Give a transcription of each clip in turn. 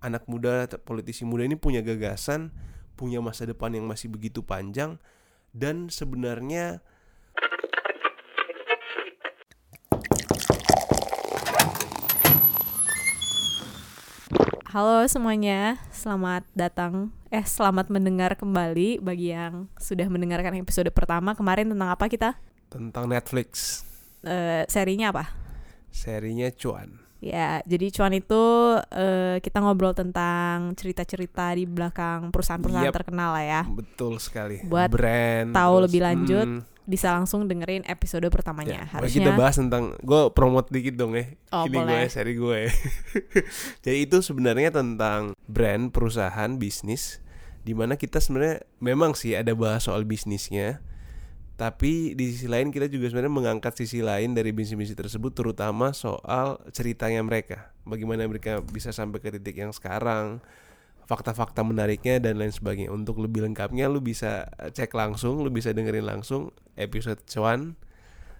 anak muda politisi muda ini punya gagasan punya masa depan yang masih begitu panjang dan sebenarnya Halo semuanya, selamat datang eh selamat mendengar kembali bagi yang sudah mendengarkan episode pertama kemarin tentang apa kita? tentang Netflix Eh serinya apa? serinya Cuan Ya, jadi cuan itu eh, kita ngobrol tentang cerita-cerita di belakang perusahaan-perusahaan Yep. terkenal lah ya. betul sekali Buat brand tahu terus, lebih lanjut, mm, Bisa langsung dengerin episode pertamanya. Ya, mari kita Harusnya bahas tentang gue promote dikit dong ya. Oh, Ini gue seri gue. Jadi itu sebenarnya tentang brand, perusahaan, bisnis di mana kita sebenarnya memang sih ada bahas soal bisnisnya. Tapi di sisi lain kita juga sebenarnya mengangkat sisi lain dari bisnis-bisnis tersebut terutama soal ceritanya mereka. Bagaimana mereka bisa sampai ke titik yang sekarang, fakta-fakta menariknya dan lain sebagainya. Untuk lebih lengkapnya lu bisa cek langsung, lu bisa dengerin langsung episode cuan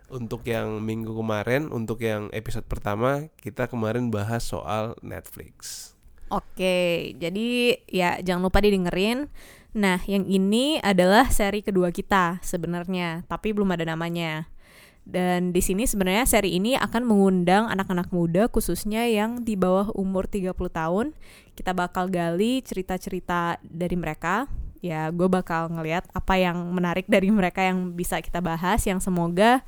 untuk yang minggu kemarin, untuk yang episode pertama kita kemarin bahas soal Netflix. Oke, jadi ya jangan lupa didengerin. Nah, yang ini adalah seri kedua kita sebenarnya, tapi belum ada namanya. Dan di sini sebenarnya seri ini akan mengundang anak-anak muda khususnya yang di bawah umur 30 tahun. Kita bakal gali cerita-cerita dari mereka. Ya, gue bakal ngeliat apa yang menarik dari mereka yang bisa kita bahas, yang semoga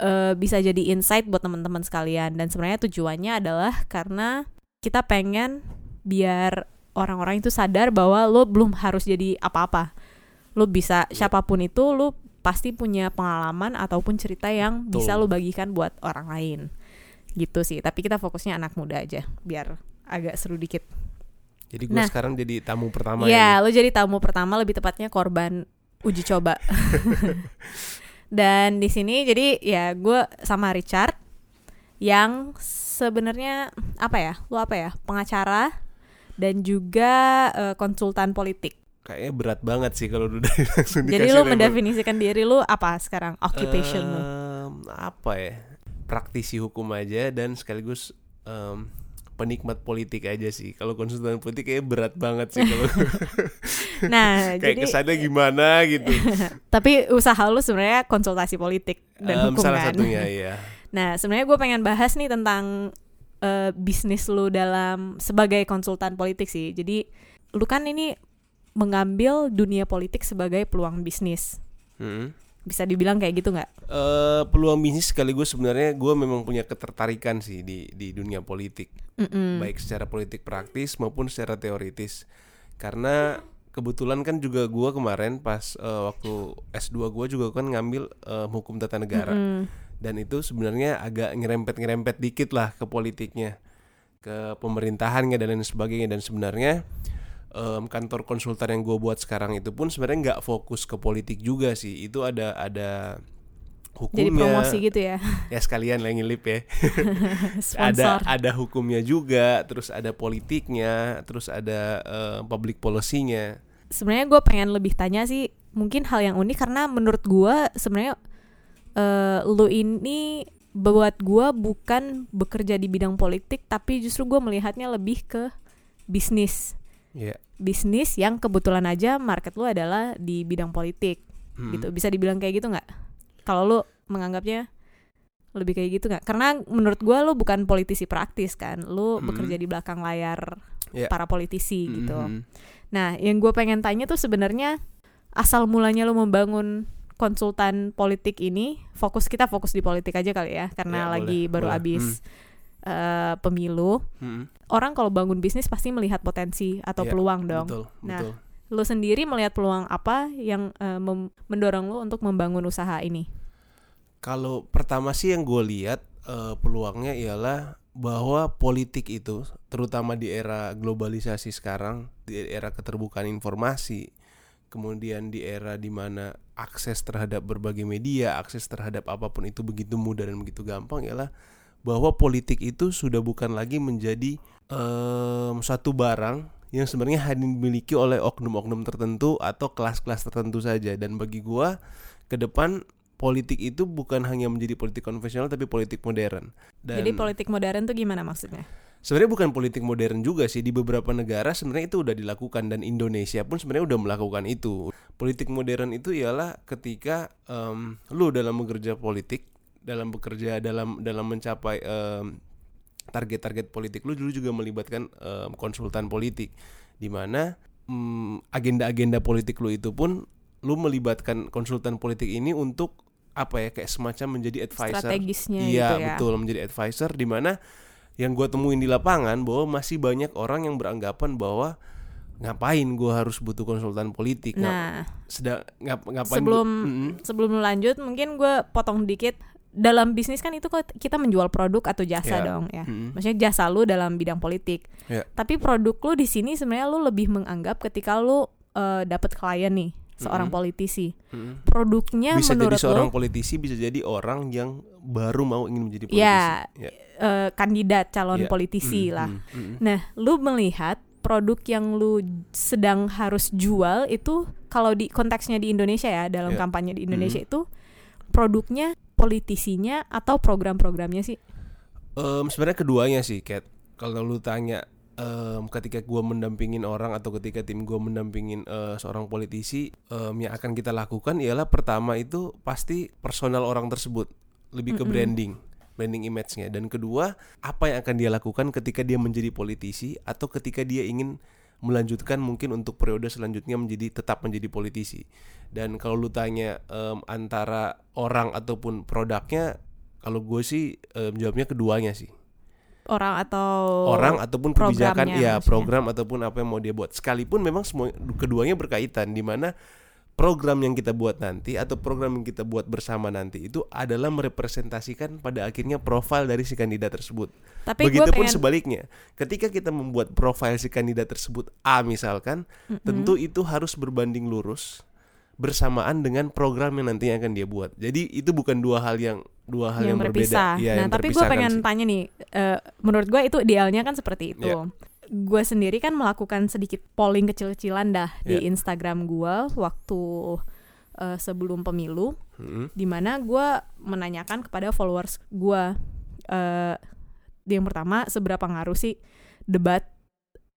eh, bisa jadi insight buat teman-teman sekalian. Dan sebenarnya tujuannya adalah karena kita pengen biar orang-orang itu sadar bahwa lo belum harus jadi apa-apa. Lo bisa siapa pun itu lo pasti punya pengalaman ataupun cerita yang bisa Betul. lo bagikan buat orang lain. Gitu sih. Tapi kita fokusnya anak muda aja biar agak seru dikit. Jadi gue Nah. sekarang jadi tamu pertama Ya, ya. lo jadi tamu pertama lebih tepatnya korban uji coba. Dan di sini jadi ya gue sama Richard yang sebenarnya apa ya? Lo apa ya? Pengacara dan juga eh, konsultan politik. Kayaknya berat banget sih kalau udah langsung Jadi lo label. mendefinisikan diri lo apa sekarang? Occupation. Em, apa ya? Praktisi hukum aja dan sekaligus em, penikmat politik aja sih. Kalau konsultan politik kayaknya berat banget sih kalau Nah, kayak jadi kesannya gimana gitu. tapi usaha lo sebenarnya konsultasi politik dan Em, hukum salah kan. satunya ya. Nah, sebenarnya gue pengen bahas nih tentang eh, bisnis lu dalam sebagai konsultan politik sih. Jadi, lu kan ini mengambil dunia politik sebagai peluang bisnis. Hmm. Bisa dibilang kayak gitu nggak? Eh, peluang bisnis sekaligus sebenarnya gue memang punya ketertarikan sih di di dunia politik Mm-mm. baik secara politik praktis maupun secara teoritis karena kebetulan kan juga gue kemarin pas eh, waktu S2 gue juga kan ngambil eh, hukum tata negara Mm-mm. Dan itu sebenarnya agak nyerempet-nyerempet dikit lah ke politiknya ke pemerintahannya dan lain sebagainya. Dan sebenarnya em, kantor konsultan yang gue buat sekarang itu pun sebenarnya nggak fokus ke politik juga sih. Itu ada ada hukumnya. Jadi promosi gitu ya. ya sekalian lah ngilip ya. Ada ada hukumnya juga terus ada politiknya terus ada eh, public policy-nya. Sebenarnya gue pengen lebih tanya sih, mungkin hal yang unik karena menurut gue sebenarnya eh, lu ini buat gue bukan bekerja di bidang politik, tapi justru gue melihatnya lebih ke bisnis. ya bisnis yang kebetulan aja market lu adalah di bidang politik Hmm. gitu bisa dibilang kayak gitu nggak kalau lu menganggapnya lebih kayak gitu nggak karena menurut gua lu bukan politisi praktis kan lu Hmm. bekerja di belakang layar Ya. para politisi gitu Mhm. nah yang gue pengen tanya tuh sebenarnya asal mulanya lu membangun konsultan politik ini fokus kita fokus di politik aja kali ya karena Ya, lagi boleh, baru boleh. abis eh, pemilu Hmm. orang kalau bangun bisnis pasti melihat potensi atau Ya, peluang dong betul Nah, betul lu sendiri melihat peluang apa yang mem- mendorong lu untuk membangun usaha ini? Kalau pertama sih yang gue lihat eh, peluangnya ialah bahwa politik itu terutama di era globalisasi sekarang, di era keterbukaan informasi, kemudian di era di mana akses terhadap berbagai media, akses terhadap apa pun itu begitu mudah dan begitu gampang ialah bahwa politik itu sudah bukan lagi menjadi em, suatu barang yang sebenarnya hanya dimiliki oleh oknum-oknum tertentu atau kelas-kelas tertentu saja dan bagi gua ke depan politik itu bukan hanya menjadi politik konvensional tapi politik modern. Dan Jadi politik modern tuh gimana maksudnya? Sebenarnya bukan politik modern juga sih. Di beberapa negara sebenarnya itu udah dilakukan dan Indonesia pun sebenarnya udah melakukan itu. Politik modern itu ialah ketika em, lu dalam bekerja politik dalam bekerja dalam dalam mencapai em, target-target politik lu dulu juga melibatkan em, konsultan politik. Di mana mm, agenda-agenda politik lu itu pun lu melibatkan konsultan politik ini untuk apa ya kayak semacam menjadi advisor. Strategisnya iya gitu ya. betul menjadi advisor di mana yang gue temuin di lapangan bahwa masih banyak orang yang beranggapan bahwa ngapain gue harus butuh konsultan politik? Ngap- Nah, sedang ngap, ngapain sebelum gua- sebelum lu lanjut mungkin gue potong dikit. Dalam bisnis kan itu kita menjual produk atau jasa Ya. dong ya. Mm-mm. maksudnya jasa lu dalam bidang politik. Ya. tapi produk lu di sini sebenarnya lu lebih menganggap ketika lu eh, dapat klien nih seorang Mm-mm. politisi Mm-mm. produknya bisa jadi menurut seorang lu politisi bisa jadi orang yang baru mau ingin menjadi politisi Ya, ya. eh, kandidat calon Ya. politisi Mm-mm. lah Mm-mm. Nah, lu melihat produk yang lu sedang harus jual itu kalau di konteksnya di Indonesia ya, dalam Ya. kampanye di Indonesia itu produknya politisinya atau program-programnya sih? Em, sebenarnya keduanya sih Kat kalau lu tanya em, ketika gua mendampingin orang atau ketika tim gua mendampingin eh, seorang politisi em, yang akan kita lakukan ialah pertama itu pasti personal orang tersebut lebih ke Mm-mm. branding branding image-nya. Dan kedua apa yang akan dia lakukan ketika dia menjadi politisi atau ketika dia ingin melanjutkan mungkin untuk periode selanjutnya menjadi tetap menjadi politisi. Dan kalau lu tanya em, antara orang ataupun produknya kalau gue sih em, jawabnya keduanya sih Orang atau orang ataupun kebijakan ya maksudnya. program ataupun apa yang mau dia buat sekalipun memang semua keduanya berkaitan di mana program yang kita buat nanti atau program yang kita buat bersama nanti itu adalah merepresentasikan pada akhirnya profil dari si kandidat tersebut. Tapi Begitupun pengen sebaliknya, ketika kita membuat profil si kandidat tersebut A misalkan, Mm-mm. tentu itu harus berbanding lurus bersamaan dengan program yang nantinya akan dia buat. Jadi itu bukan dua hal yang dua hal yang, yang berbeda. berpisah. Ya, nah, yang tapi gue terpisahkan pengen sih. tanya nih, eh, menurut gue itu idealnya kan seperti itu. Ya. Gue sendiri kan melakukan sedikit polling kecil-kecilan dah di Ya. Instagram gue waktu eh, sebelum pemilu. Mm-mm. di mana gue menanyakan kepada followers gue eh yang pertama seberapa ngaruh sih debat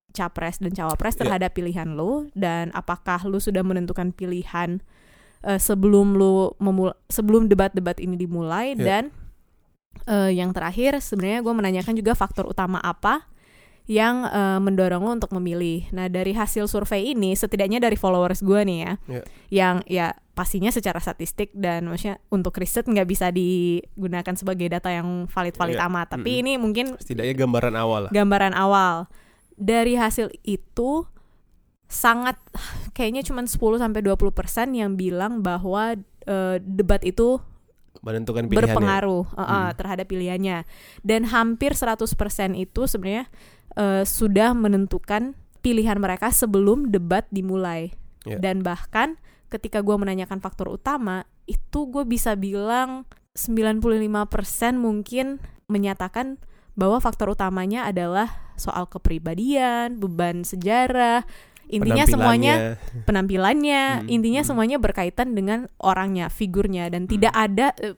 capres dan cawapres Ya. terhadap pilihan lo dan apakah lu sudah menentukan pilihan eh, sebelum lu memul sebelum debat-debat ini dimulai Ya. dan eh, yang terakhir sebenarnya gue menanyakan juga faktor utama apa yang eh, mendorong lo untuk memilih. Nah dari hasil survei ini, setidaknya dari followers gue nih ya, Ya. yang ya pastinya secara statistik dan maksudnya untuk riset nggak bisa digunakan sebagai data yang valid-valid Ya. amat. Tapi Mm-mm. ini mungkin Setidaknya gambaran awal lah. gambaran awal. Dari hasil itu sangat kayaknya cuma 10 sampai 20% yang bilang bahwa eh, debat itu menentukan pilihannya. berpengaruh uh, uh, Hmm. terhadap pilihannya dan hampir 100% itu sebenarnya uh, sudah menentukan pilihan mereka sebelum debat dimulai Ya. dan bahkan ketika gue menanyakan faktor utama itu gue bisa bilang 95% mungkin menyatakan bahwa faktor utamanya adalah soal kepribadian beban sejarah intinya semuanya Penampilannya. penampilannya Hmm, intinya hmm. semuanya berkaitan dengan orangnya figurnya dan Hmm. tidak ada eh,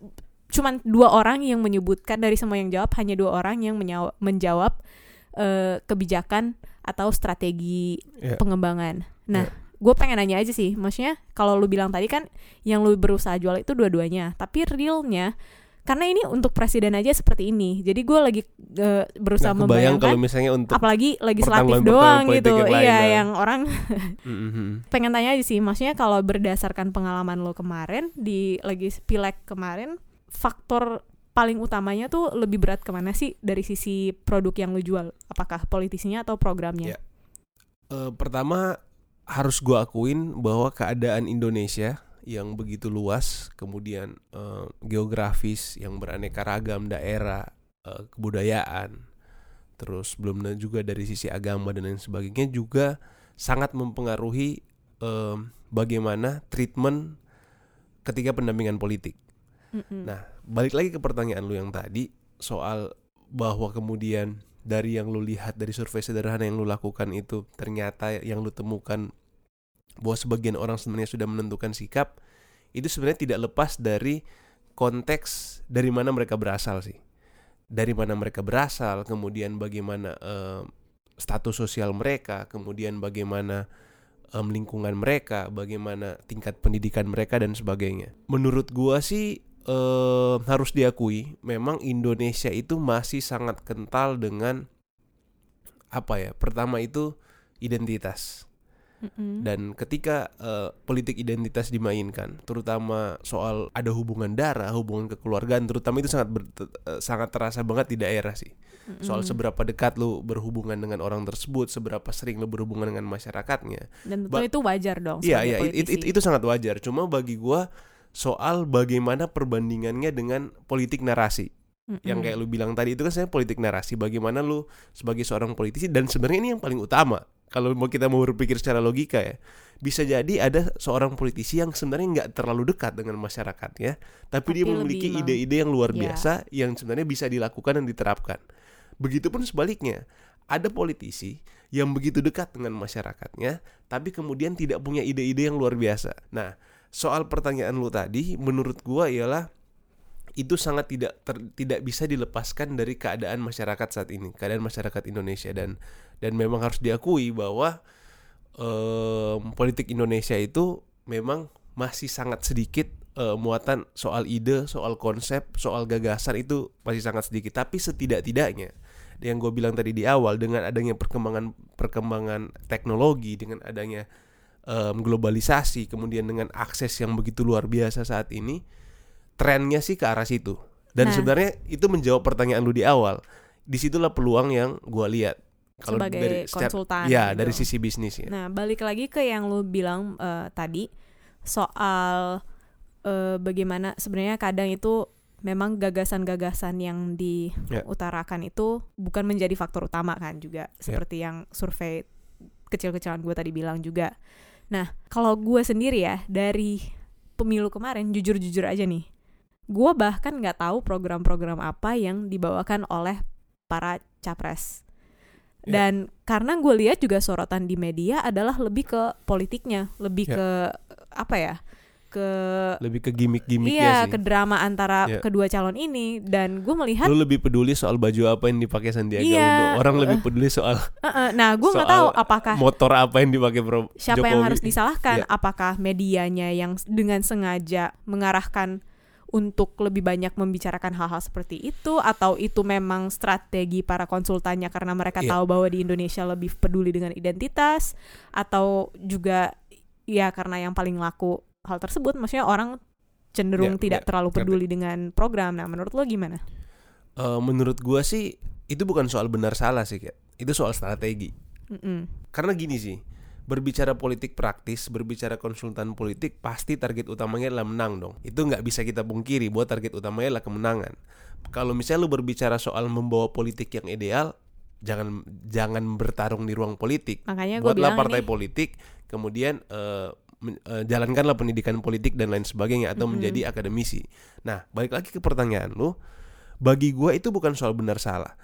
cuman dua orang yang menyebutkan dari semua yang jawab hanya dua orang yang menjawab eh, kebijakan atau strategi Ya. pengembangan nah Ya. gue pengen nanya aja sih maksudnya kalau lu bilang tadi kan yang lu berusaha jual itu dua-duanya tapi realnya karena ini untuk presiden aja seperti ini jadi gue lagi eh, berusaha Nggak kebayang membayangkan kalau misalnya untuk apalagi legislatif doang gitu yang lain iya lah. yang orang Mhm. pengen tanya aja sih maksudnya kalau berdasarkan pengalaman lo kemarin di lagi pileg kemarin faktor paling utamanya tuh lebih berat ke mana sih dari sisi produk yang lo jual apakah politisinya atau programnya Ya. Eh, pertama harus gua akuin bahwa keadaan Indonesia yang begitu luas, kemudian eh, geografis yang beraneka ragam daerah, eh, kebudayaan, terus belum juga dari sisi agama dan lain sebagainya juga sangat mempengaruhi em, bagaimana treatment ketika pendampingan politik. Mm-mm. Nah, balik lagi ke pertanyaan lu yang tadi soal bahwa kemudian dari yang lu lihat dari survei sederhana yang lu lakukan itu ternyata yang lu temukan bahwa sebagian orang sebenarnya sudah menentukan sikap itu sebenarnya tidak lepas dari konteks dari mana mereka berasal sih. dari mana mereka berasal, kemudian bagaimana eh, status sosial mereka, kemudian bagaimana em, lingkungan mereka, bagaimana tingkat pendidikan mereka dan sebagainya. Menurut gua sih eh, harus diakui, memang Indonesia itu masih sangat kental dengan apa ya? Pertama itu identitas. Mm-mm. Dan ketika eh, politik identitas dimainkan, terutama soal ada hubungan darah, hubungan kekeluargaan, terutama itu sangat ber- eh, sangat terasa banget di daerah sih. Soal Mm-mm. seberapa dekat lu berhubungan dengan orang tersebut, seberapa sering lu berhubungan dengan masyarakatnya. dan ba- itu wajar dong Iya, iya, it- it- it- itu sangat wajar. Cuma bagi gua soal bagaimana perbandingannya dengan politik narasi Mm-mm. yang kayak lu bilang tadi itu kan sebenarnya politik narasi bagaimana lu sebagai seorang politisi dan sebenarnya ini yang paling utama kalau mau kita mau berpikir secara logika ya bisa jadi ada seorang politisi yang sebenarnya nggak terlalu dekat dengan masyarakat ya tapi, dia Tapi memiliki ide-ide yang luar Ya. biasa yang sebenarnya bisa dilakukan dan diterapkan begitupun sebaliknya ada politisi yang begitu dekat dengan masyarakatnya tapi kemudian tidak punya ide-ide yang luar biasa nah soal pertanyaan lu tadi menurut gua ialah itu sangat tidak ter- tidak bisa dilepaskan dari keadaan masyarakat saat ini, keadaan masyarakat Indonesia dan dan memang harus diakui bahwa em, politik Indonesia itu memang masih sangat sedikit eh, muatan soal ide, soal konsep, soal gagasan itu masih sangat sedikit. Tapi setidak-tidaknya yang gue bilang tadi di awal dengan adanya perkembangan perkembangan teknologi, dengan adanya em, globalisasi, kemudian dengan akses yang begitu luar biasa saat ini, trennya sih ke arah situ. Dan Nah. sebenarnya itu menjawab pertanyaan lu di awal. Di situlah peluang yang gua lihat. Kalau Sebagai dari secara- konsultan ya gitu. dari sisi bisnis ya. Nah, balik lagi ke yang lu bilang eh, tadi soal eh, bagaimana sebenarnya kadang itu memang gagasan-gagasan yang Ya. diutarakan itu bukan menjadi faktor utama kan juga Ya. seperti yang survei kecil-kecilan gue tadi bilang juga. Nah, kalau gue sendiri ya dari pemilu kemarin jujur-jujur aja nih, gue bahkan nggak tahu program-program apa yang dibawakan oleh para capres. Ya. Dan karena gue lihat juga sorotan di media adalah lebih ke politiknya, lebih Ya. ke apa ya, ke Lebih ke gimmick-gimmicknya iya sih. ke drama antara Ya. kedua calon ini. Dan gue melihat, Lu lebih peduli soal baju apa yang dipakai Sandiaga Iya. Uno. Orang lebih peduli soal "Eh, eh," nah gue nggak tahu apakah motor apa yang dipakai Pro siapa Jokowi. yang harus disalahkan Ya. apakah medianya yang dengan sengaja mengarahkan untuk lebih banyak membicarakan hal-hal seperti itu atau itu memang strategi para konsultannya karena mereka Iya. tahu bahwa di Indonesia lebih peduli dengan identitas atau juga ya karena yang paling laku hal tersebut maksudnya orang cenderung Ya, tidak ya, terlalu ngerti. peduli dengan program nah menurut lo gimana Eh, menurut gua sih itu bukan soal benar salah sih, Kat. Itu soal strategi. Mm-mm. Karena gini sih, berbicara politik praktis, berbicara konsultan politik, pasti target utamanya adalah menang dong. Itu nggak bisa kita pungkiri bahwa target utamanya adalah kemenangan. Kalau misalnya lu berbicara soal membawa politik yang ideal, jangan jangan bertarung di ruang politik. makanya Buatlah partai ini politik, kemudian eh, men- eh, jalankanlah pendidikan politik dan lain sebagainya atau Mm-mm. menjadi akademisi. Nah, balik lagi ke pertanyaan lu, bagi gua itu bukan soal benar salah.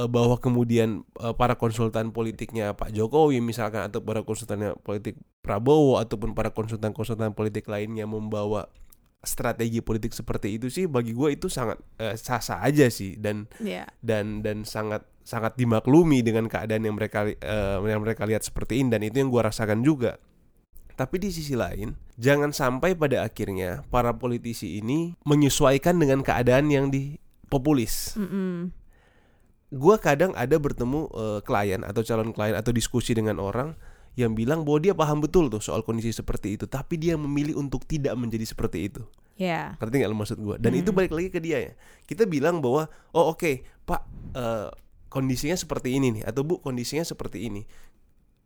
Eh, bahwa kemudian eh, para konsultan politiknya Pak Jokowi misalkan atau para konsultannya politik Prabowo ataupun para konsultan-konsultan politik lainnya membawa strategi politik seperti itu sih bagi gua itu sangat eh, sah-sah aja sih dan ya dan dan sangat sangat dimaklumi dengan keadaan yang mereka eh, yang mereka lihat seperti ini dan itu yang gua rasakan juga. Tapi di sisi lain, jangan sampai pada akhirnya para politisi ini menyesuaikan dengan keadaan yang di populis. Mm-mm. Gua kadang ada bertemu eh, klien atau calon klien atau diskusi dengan orang yang bilang bahwa dia paham betul tuh soal kondisi seperti itu, tapi dia memilih untuk tidak menjadi seperti itu. ya Ngerti nggak maksud gue? Dan itu Hmm. balik lagi ke dia ya. Kita bilang bahwa oh oke Pak eh, kondisinya seperti ini nih atau Bu kondisinya seperti ini.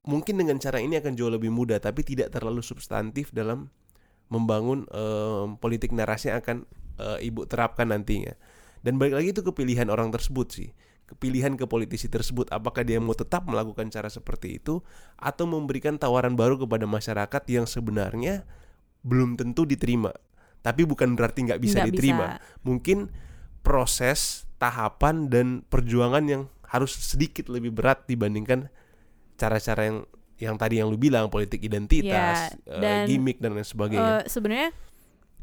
Mungkin dengan cara ini akan jauh lebih mudah tapi tidak terlalu substantif dalam membangun eh, politik narasi yang akan eh, Ibu terapkan nantinya. Dan balik lagi itu kepilihan orang tersebut sih. Kepilihan ke politisi tersebut apakah dia mau tetap melakukan cara seperti itu atau memberikan tawaran baru kepada masyarakat yang sebenarnya belum tentu diterima. Tapi bukan berarti nggak bisa Nggak diterima. Mungkin proses, tahapan dan perjuangan yang harus sedikit lebih berat dibandingkan cara-cara yang yang tadi yang lu bilang politik identitas, Ya, dan, gimmick dan lain sebagainya. Eh, sebenarnya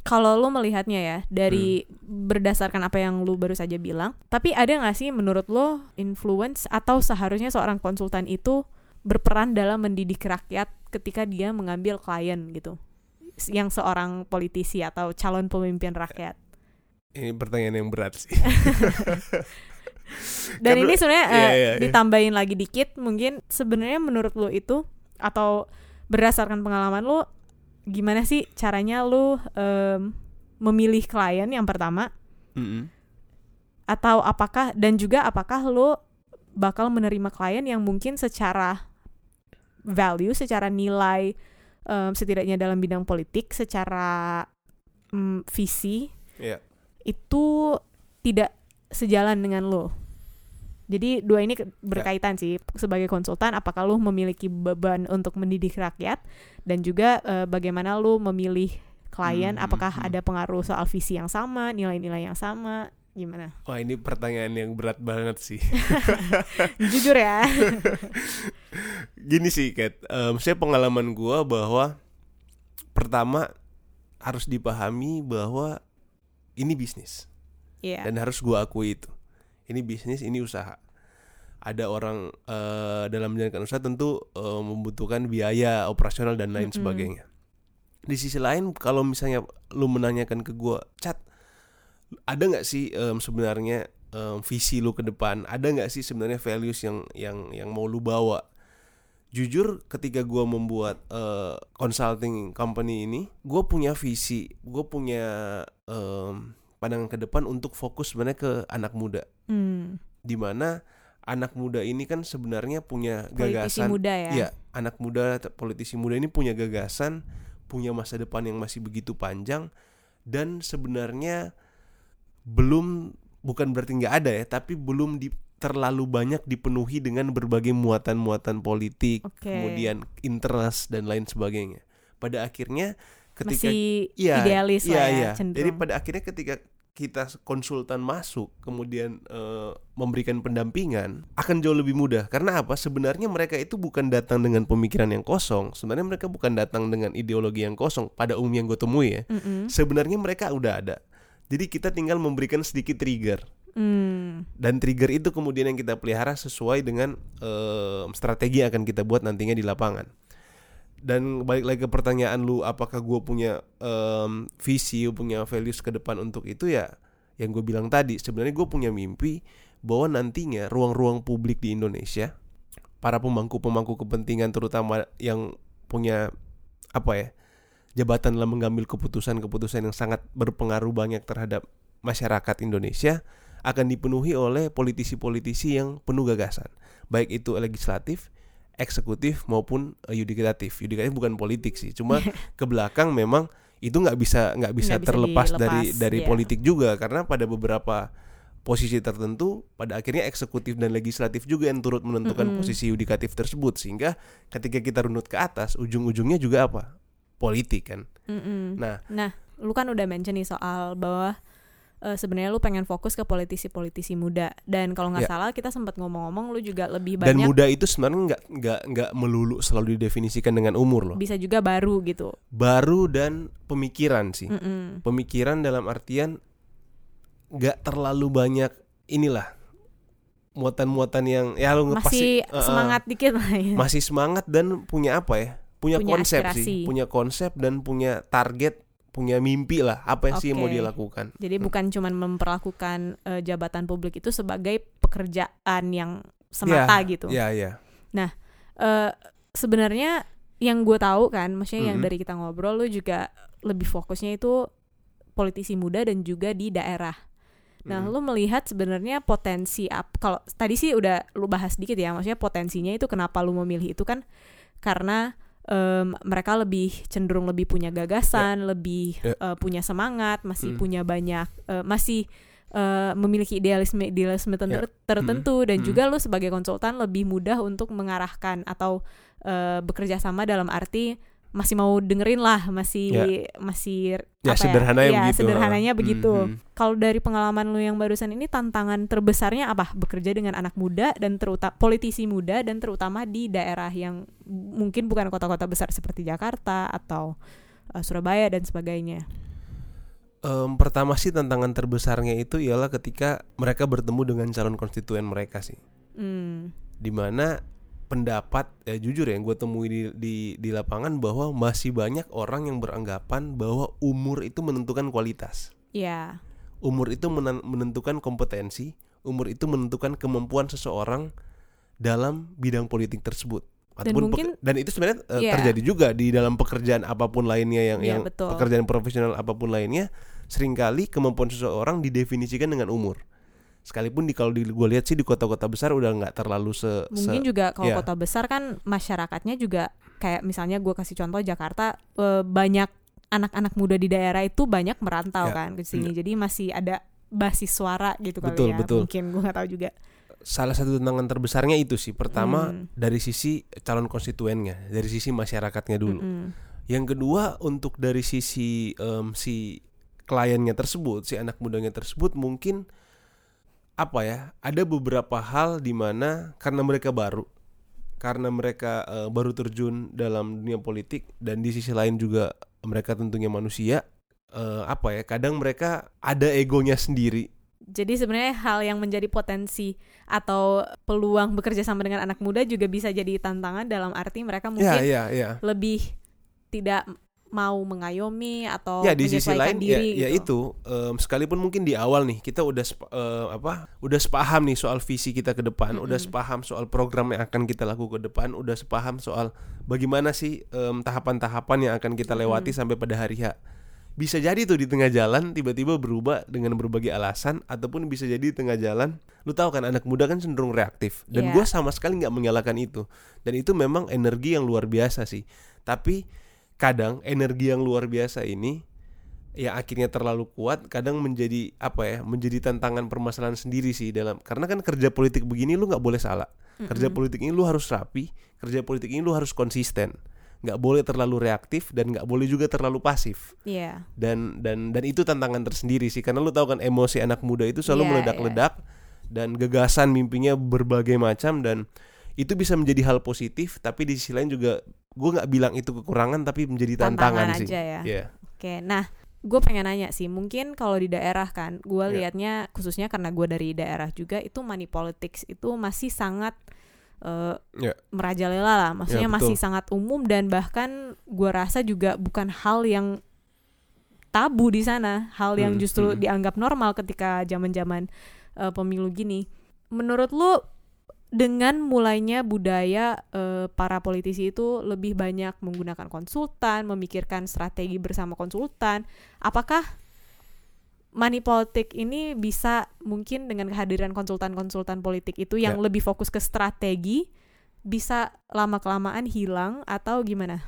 kalau lu melihatnya ya dari berdasarkan apa yang lu baru saja bilang, tapi ada nggak sih menurut lo influence atau seharusnya seorang konsultan itu berperan dalam mendidik rakyat ketika dia mengambil klien gitu, yang seorang politisi atau calon pemimpin rakyat. Ini pertanyaan yang berat sih. Dan Karena- ini sebenarnya eh, iya, iya. ditambahin lagi dikit, mungkin sebenarnya menurut lo itu atau berdasarkan pengalaman lo, gimana sih caranya lo em, memilih klien yang pertama? Mm-mm. atau apakah dan juga apakah lo bakal menerima klien yang mungkin secara value, secara nilai em, setidaknya dalam bidang politik, secara em, visi Iya. itu tidak sejalan dengan lo. Jadi dua ini ke- berkaitan sih sebagai konsultan apakah lo memiliki beban untuk mendidik rakyat dan juga eh, bagaimana lo memilih klien Hmm, apakah hmm. ada pengaruh soal visi yang sama, nilai-nilai yang sama, gimana? Wah ini pertanyaan yang berat banget sih. Jujur ya. Gini sih, Kat. Em, saya pengalaman gua bahwa pertama harus dipahami bahwa ini bisnis Iya. dan harus gua akui itu. Ini bisnis, ini usaha. Ada orang eh, dalam menjalankan usaha tentu eh, membutuhkan biaya operasional dan lain Mm-mm. sebagainya. Di sisi lain, kalau misalnya lu menanyakan ke gua, cat, ada nggak sih em, sebenarnya em, visi lu ke depan? Ada nggak sih sebenarnya values yang yang yang mau lu bawa? Jujur, ketika gua membuat eh, consulting company ini, gua punya visi, gue punya em, pandangan ke depan untuk fokus sebenarnya ke anak muda, Hmm. di mana anak muda ini kan sebenarnya punya Politisi gagasan muda ya. Iya, anak muda, politisi muda ini punya gagasan, punya masa depan yang masih begitu panjang, dan sebenarnya belum bukan berarti nggak ada ya, tapi belum di, terlalu banyak dipenuhi dengan berbagai muatan-muatan politik, Oke. kemudian interest dan lain sebagainya. Pada akhirnya ketika Masih Iya, idealis iya, lah ya iya. cenderung. Jadi pada akhirnya ketika kita konsultan masuk kemudian eh, memberikan pendampingan akan jauh lebih mudah. Karena apa? Sebenarnya mereka itu bukan datang dengan pemikiran yang kosong. Sebenarnya mereka bukan datang dengan ideologi yang kosong pada umum yang gue temui ya. Mm-mm. sebenarnya mereka udah ada. Jadi kita tinggal memberikan sedikit trigger. Hmm. dan trigger itu kemudian yang kita pelihara sesuai dengan eh, strategi yang akan kita buat nantinya di lapangan dan balik lagi ke pertanyaan lu apakah gue punya em, visi punya values ke depan untuk itu ya yang gue bilang tadi. Sebenarnya gue punya mimpi bahwa nantinya ruang-ruang publik di Indonesia para pemangku-pemangku kepentingan terutama yang punya apa ya jabatan dalam mengambil keputusan-keputusan yang sangat berpengaruh banyak terhadap masyarakat Indonesia akan dipenuhi oleh politisi-politisi yang penuh gagasan. Baik itu legislatif eksekutif maupun eh, yudikatif yudikatif bukan politik sih cuma ke belakang memang itu nggak bisa nggak bisa bisa terlepas dari dilepas, dari iya. politik juga karena pada beberapa posisi tertentu pada akhirnya eksekutif dan legislatif juga yang turut menentukan Mm-mm. posisi yudikatif tersebut sehingga ketika kita runut ke atas ujung-ujungnya juga apa politik kan Mm-mm. nah Nah, lu kan udah mention nih soal bahwa eh, sebenarnya lu pengen fokus ke politisi-politisi muda dan kalau nggak Ya. salah kita sempat ngomong-ngomong lu juga lebih dan banyak muda itu sebenarnya nggak nggak nggak melulu selalu didefinisikan dengan umur loh bisa juga baru gitu. baru dan pemikiran sih Mm-mm. pemikiran dalam artian nggak terlalu banyak inilah muatan-muatan yang ya lu Masih eh, semangat dikit lah ya. masih semangat dan punya apa ya punya, Punya konsep aspirasi. sih punya konsep dan punya target punya mimpi lah apa yang sih yang mau Oke. dia lakukan Jadi Hmm. bukan cuman memperlakukan eh, jabatan publik itu sebagai pekerjaan yang semata gitu. ya ya Eh, sebenarnya yang gue tahu kan, maksudnya yang Mhm. dari kita ngobrol lu juga lebih fokusnya itu politisi muda dan juga di daerah. Nah, Mm. lu melihat sebenarnya potensi apa? Kalau tadi sih udah lu bahas dikit ya, maksudnya potensinya itu kenapa lu memilih itu kan karena em, mereka lebih cenderung lebih punya gagasan, lebih Ya. eh, punya semangat, masih Mm. punya banyak, eh, masih eh, memiliki idealisme idealisme ter- Ya. tertentu dan Mm. juga lu sebagai konsultan lebih mudah untuk mengarahkan atau eh, bekerja sama dalam arti masih mau dengerin lah, masih masih ya apa sederhananya ya, begitu sederhananya ha. begitu. Mhm. Kalau dari pengalaman lu yang barusan ini tantangan terbesarnya apa? Bekerja dengan anak muda dan terutama politisi muda dan terutama di daerah yang mungkin bukan kota-kota besar seperti Jakarta atau uh, Surabaya dan sebagainya. Em, pertama sih tantangan terbesarnya itu ialah ketika mereka bertemu dengan calon konstituen mereka sih Hmm. di mana pendapat ya jujur ya yang gue temui di, di di lapangan bahwa masih banyak orang yang beranggapan bahwa umur itu menentukan kualitas Ya. umur itu menen- menentukan kompetensi umur itu menentukan kemampuan seseorang dalam bidang politik tersebut Dan Ataupun mungkin- peke- dan itu sebenarnya eh, Iya. terjadi juga di dalam pekerjaan apa pun lainnya yang Iya, yang betul. pekerjaan profesional apa pun lainnya sering kali kemampuan seseorang didefinisikan dengan umur sekalipun di kalau di gue lihat sih di kota-kota besar udah nggak terlalu se, se- Mungkin juga kalau ya. kota besar kan masyarakatnya juga kayak misalnya gue kasih contoh Jakarta eh, banyak anak-anak muda di daerah itu banyak merantau Ya, kan ke sini. Jadi masih ada basis suara gitu kali Betul, ya. betul. Mungkin gue nggak tahu juga. salah satu tantangan terbesarnya itu sih pertama Hmm. dari sisi calon konstituennya dari sisi masyarakatnya dulu Mm-mm. yang kedua untuk dari sisi em, si kliennya tersebut si anak mudanya tersebut mungkin apa ya ada beberapa hal di mana karena mereka baru karena mereka eh, baru terjun dalam dunia politik dan di sisi lain juga mereka tentunya manusia eh, apa ya kadang mereka ada egonya sendiri. Jadi sebenarnya hal yang menjadi potensi atau peluang bekerja sama dengan anak muda juga bisa jadi tantangan dalam arti mereka ya mungkin ya ya. lebih tidak mau mengayomi atau ya di sisi lain ya, diri ya gitu. itu em, sekalipun mungkin di awal nih kita udah sepa- eh, apa udah sepaham nih soal visi kita ke depan udah Mm-mm. sepaham soal program yang akan kita lakukan ke depan udah sepaham soal bagaimana sih em, tahapan-tahapan yang akan kita lewati sampai pada hari H bisa jadi tuh di tengah jalan tiba-tiba berubah dengan berbagai alasan ataupun bisa jadi di tengah jalan lu tahu kan anak muda kan cenderung reaktif dan Iya. gue sama sekali nggak menyalahkan itu dan itu memang energi yang luar biasa sih tapi kadang energi yang luar biasa ini yang akhirnya terlalu kuat kadang menjadi apa ya menjadi tantangan permasalahan sendiri sih dalam karena kan kerja politik begini lu nggak boleh salah. Kerja politik ini lu harus rapi kerja politik ini lu harus konsisten. Nggak boleh terlalu reaktif dan nggak boleh juga terlalu pasif. Iya. dan dan dan itu tantangan tersendiri sih karena lu tahu kan emosi anak muda itu selalu Iya, meledak-ledak dan gagasan mimpinya berbagai macam dan itu bisa menjadi hal positif tapi di sisi lain juga gue nggak bilang itu kekurangan tapi menjadi tantangan, Tantangan sih aja ya. Iya. Oke, nah gue pengen nanya sih, mungkin kalau di daerah kan, gue Ya. liatnya khususnya karena gue dari daerah juga itu money politics itu masih sangat eh, Ya. merajalela lah, maksudnya Ya, masih betul. sangat umum dan bahkan gue rasa juga bukan hal yang tabu di sana, hal yang Hmm, justru hmm. dianggap normal ketika zaman-zaman eh, pemilu gini. Menurut lu dengan mulainya budaya eh, para politisi itu lebih banyak menggunakan konsultan, memikirkan strategi bersama konsultan, apakah money politik ini bisa mungkin dengan kehadiran konsultan-konsultan politik itu yang Ya. lebih fokus ke strategi bisa lama kelamaan hilang atau gimana?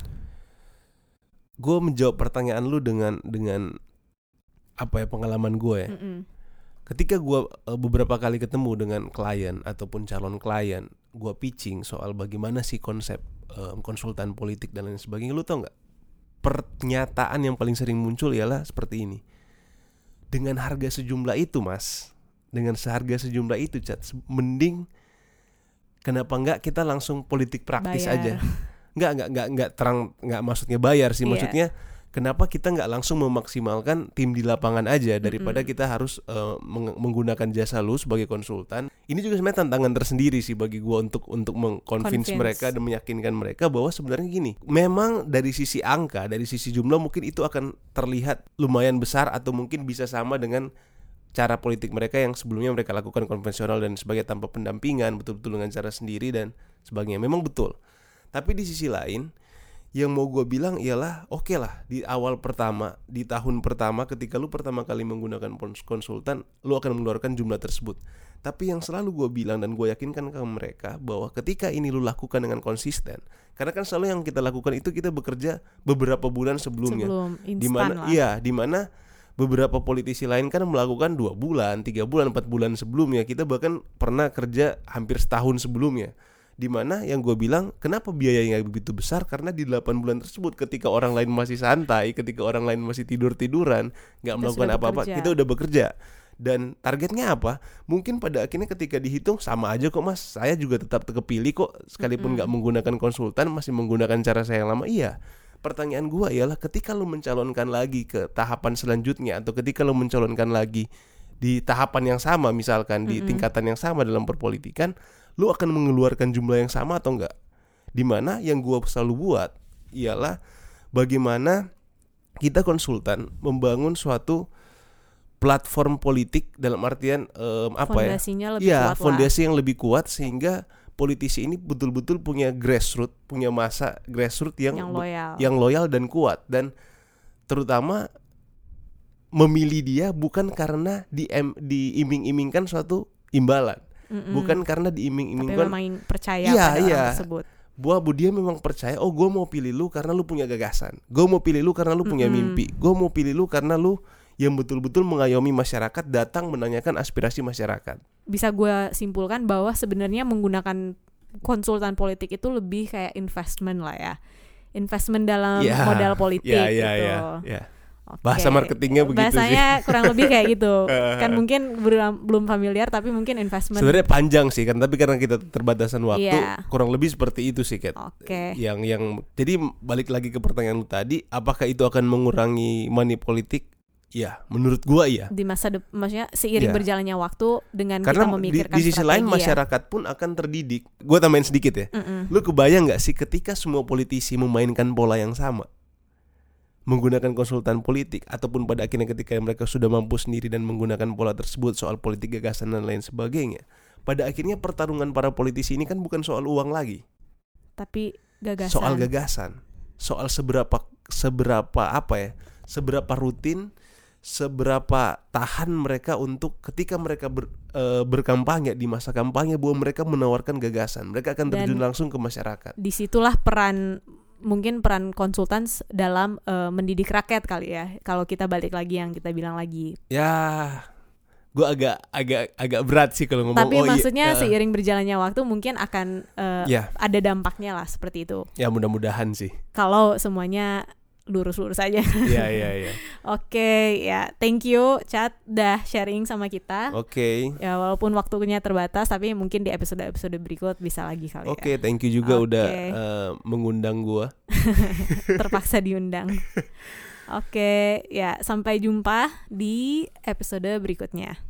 gue menjawab pertanyaan lu dengan dengan apa ya pengalaman gue ya Mm-mm. Ketika gue beberapa kali ketemu dengan klien ataupun calon klien gue pitching soal bagaimana sih konsep em, konsultan politik dan lain sebagainya lu tau nggak? Pernyataan yang paling sering muncul ialah seperti ini. Dengan harga sejumlah itu mas. Dengan seharga sejumlah itu cat mending kenapa nggak kita langsung politik praktis Bayar. aja? Nggak nggak nggak nggak terang nggak maksudnya bayar sih. Iya. maksudnya kenapa kita nggak langsung memaksimalkan tim di lapangan aja daripada Mm-mm. kita harus eh, meng- menggunakan jasa lu sebagai konsultan ini juga sebenarnya tantangan tersendiri sih bagi gua untuk untuk mengconvince Convince. mereka dan meyakinkan mereka bahwa sebenarnya gini memang dari sisi angka dari sisi jumlah mungkin itu akan terlihat lumayan besar atau mungkin bisa sama dengan cara politik mereka yang sebelumnya mereka lakukan konvensional dan sebagai tanpa pendampingan betul-betul dengan cara sendiri dan sebagainya memang betul tapi di sisi lain yang mau gue bilang ialah oke lah di awal pertama di tahun pertama ketika lu pertama kali menggunakan konsultan lu akan mengeluarkan jumlah tersebut. Tapi yang selalu gue bilang dan gue yakinkan ke mereka bahwa ketika ini lu lakukan dengan konsisten karena kan selalu yang kita lakukan itu kita bekerja beberapa bulan sebelumnya. Sebelum di instan mana lah. iya di mana beberapa politisi lain kan melakukan dua bulan tiga bulan empat bulan sebelumnya. Kita bahkan pernah kerja hampir setahun sebelumnya di mana yang gue bilang kenapa biayanya begitu besar? Karena di 8 bulan tersebut ketika orang lain masih santai ketika orang lain masih tidur tiduran nggak melakukan apa-apa kita udah bekerja. Dan targetnya apa? Mungkin pada akhirnya ketika dihitung sama aja kok mas. Saya juga tetap kepilih kok sekalipun nggak menggunakan konsultan masih menggunakan cara saya yang lama. Iya. Pertanyaan gua ialah ketika lu mencalonkan lagi ke tahapan selanjutnya atau ketika lu mencalonkan lagi di tahapan yang sama misalkan di Mm-mm. tingkatan yang sama dalam perpolitikan lu akan mengeluarkan jumlah yang sama atau enggak di mana yang gua selalu buat ialah bagaimana kita konsultan membangun suatu platform politik dalam artian em, apa ya Fondasinya lebih Iya, kuat lah. fondasi yang lebih kuat sehingga politisi ini betul-betul punya grassroots, punya masa grassroots yang yang loyal. yang loyal dan kuat dan terutama memilih dia bukan karena di diiming-imingkan suatu imbalan, Mm-mm. bukan karena tapi diiming-imingkan memang percaya Iya, pada iya. orang tersebut. bahwa bu- dia memang percaya oh gue mau pilih lu karena lu punya gagasan gue mau pilih lu karena lu punya Mm-mm. mimpi gue mau pilih lu karena lu yang betul-betul mengayomi masyarakat datang menanyakan aspirasi masyarakat Bisa gue simpulkan bahwa sebenarnya menggunakan konsultan politik itu lebih kayak investment lah ya. Investment dalam Ya, modal politik ya ya gitu. ya ya Oke. bahasa marketingnya begitu sih Bahasanya kurang lebih kayak gitu. Eh. kan mungkin belum familiar tapi mungkin investment. sebenarnya panjang sih kan tapi karena kita terbatasan waktu Iya. kurang lebih seperti itu sih Kat Oke. yang yang jadi balik lagi ke pertanyaan lu tadi apakah itu akan mengurangi money politik ya menurut gua iya Di masa de- maksudnya seiring Iya. berjalannya waktu dengan karena kita di, memikirkan di sisi lain ya. masyarakat pun akan terdidik gua tambahin sedikit ya Mm-mm. lu kebayang nggak sih ketika semua politisi memainkan pola yang sama menggunakan konsultan politik ataupun pada akhirnya ketika mereka sudah mampu sendiri dan menggunakan pola tersebut soal politik gagasan dan lain sebagainya. Pada akhirnya pertarungan para politisi ini kan bukan soal uang lagi. Tapi gagasan. soal gagasan. Soal seberapa seberapa apa ya seberapa rutin seberapa tahan mereka untuk ketika mereka ber- eh, berkampanye di masa kampanye bahwa mereka menawarkan gagasan. Mereka akan Dan- terjun langsung ke masyarakat. di situlah peran mungkin peran konsultan dalam eh, mendidik rakyat kali ya kalau kita balik lagi yang kita bilang lagi. Ya gue agak agak agak berat sih kalau ngomong tapi oh iya, maksudnya eh, seiring berjalannya waktu mungkin akan eh, ya. ada dampaknya lah seperti itu. Ya mudah-mudahan sih. Kalau semuanya lurus-lurus aja. Iya iya iya. Oke ya, thank you chat dah sharing sama kita. Oke. Okay. Ya walaupun waktunya terbatas, tapi mungkin di episode-episode berikut bisa lagi kali. Ya. Oke, okay, ya. thank you juga okay. udah uh, mengundang gua. Terpaksa diundang. Oke okay, ya, sampai jumpa di episode berikutnya.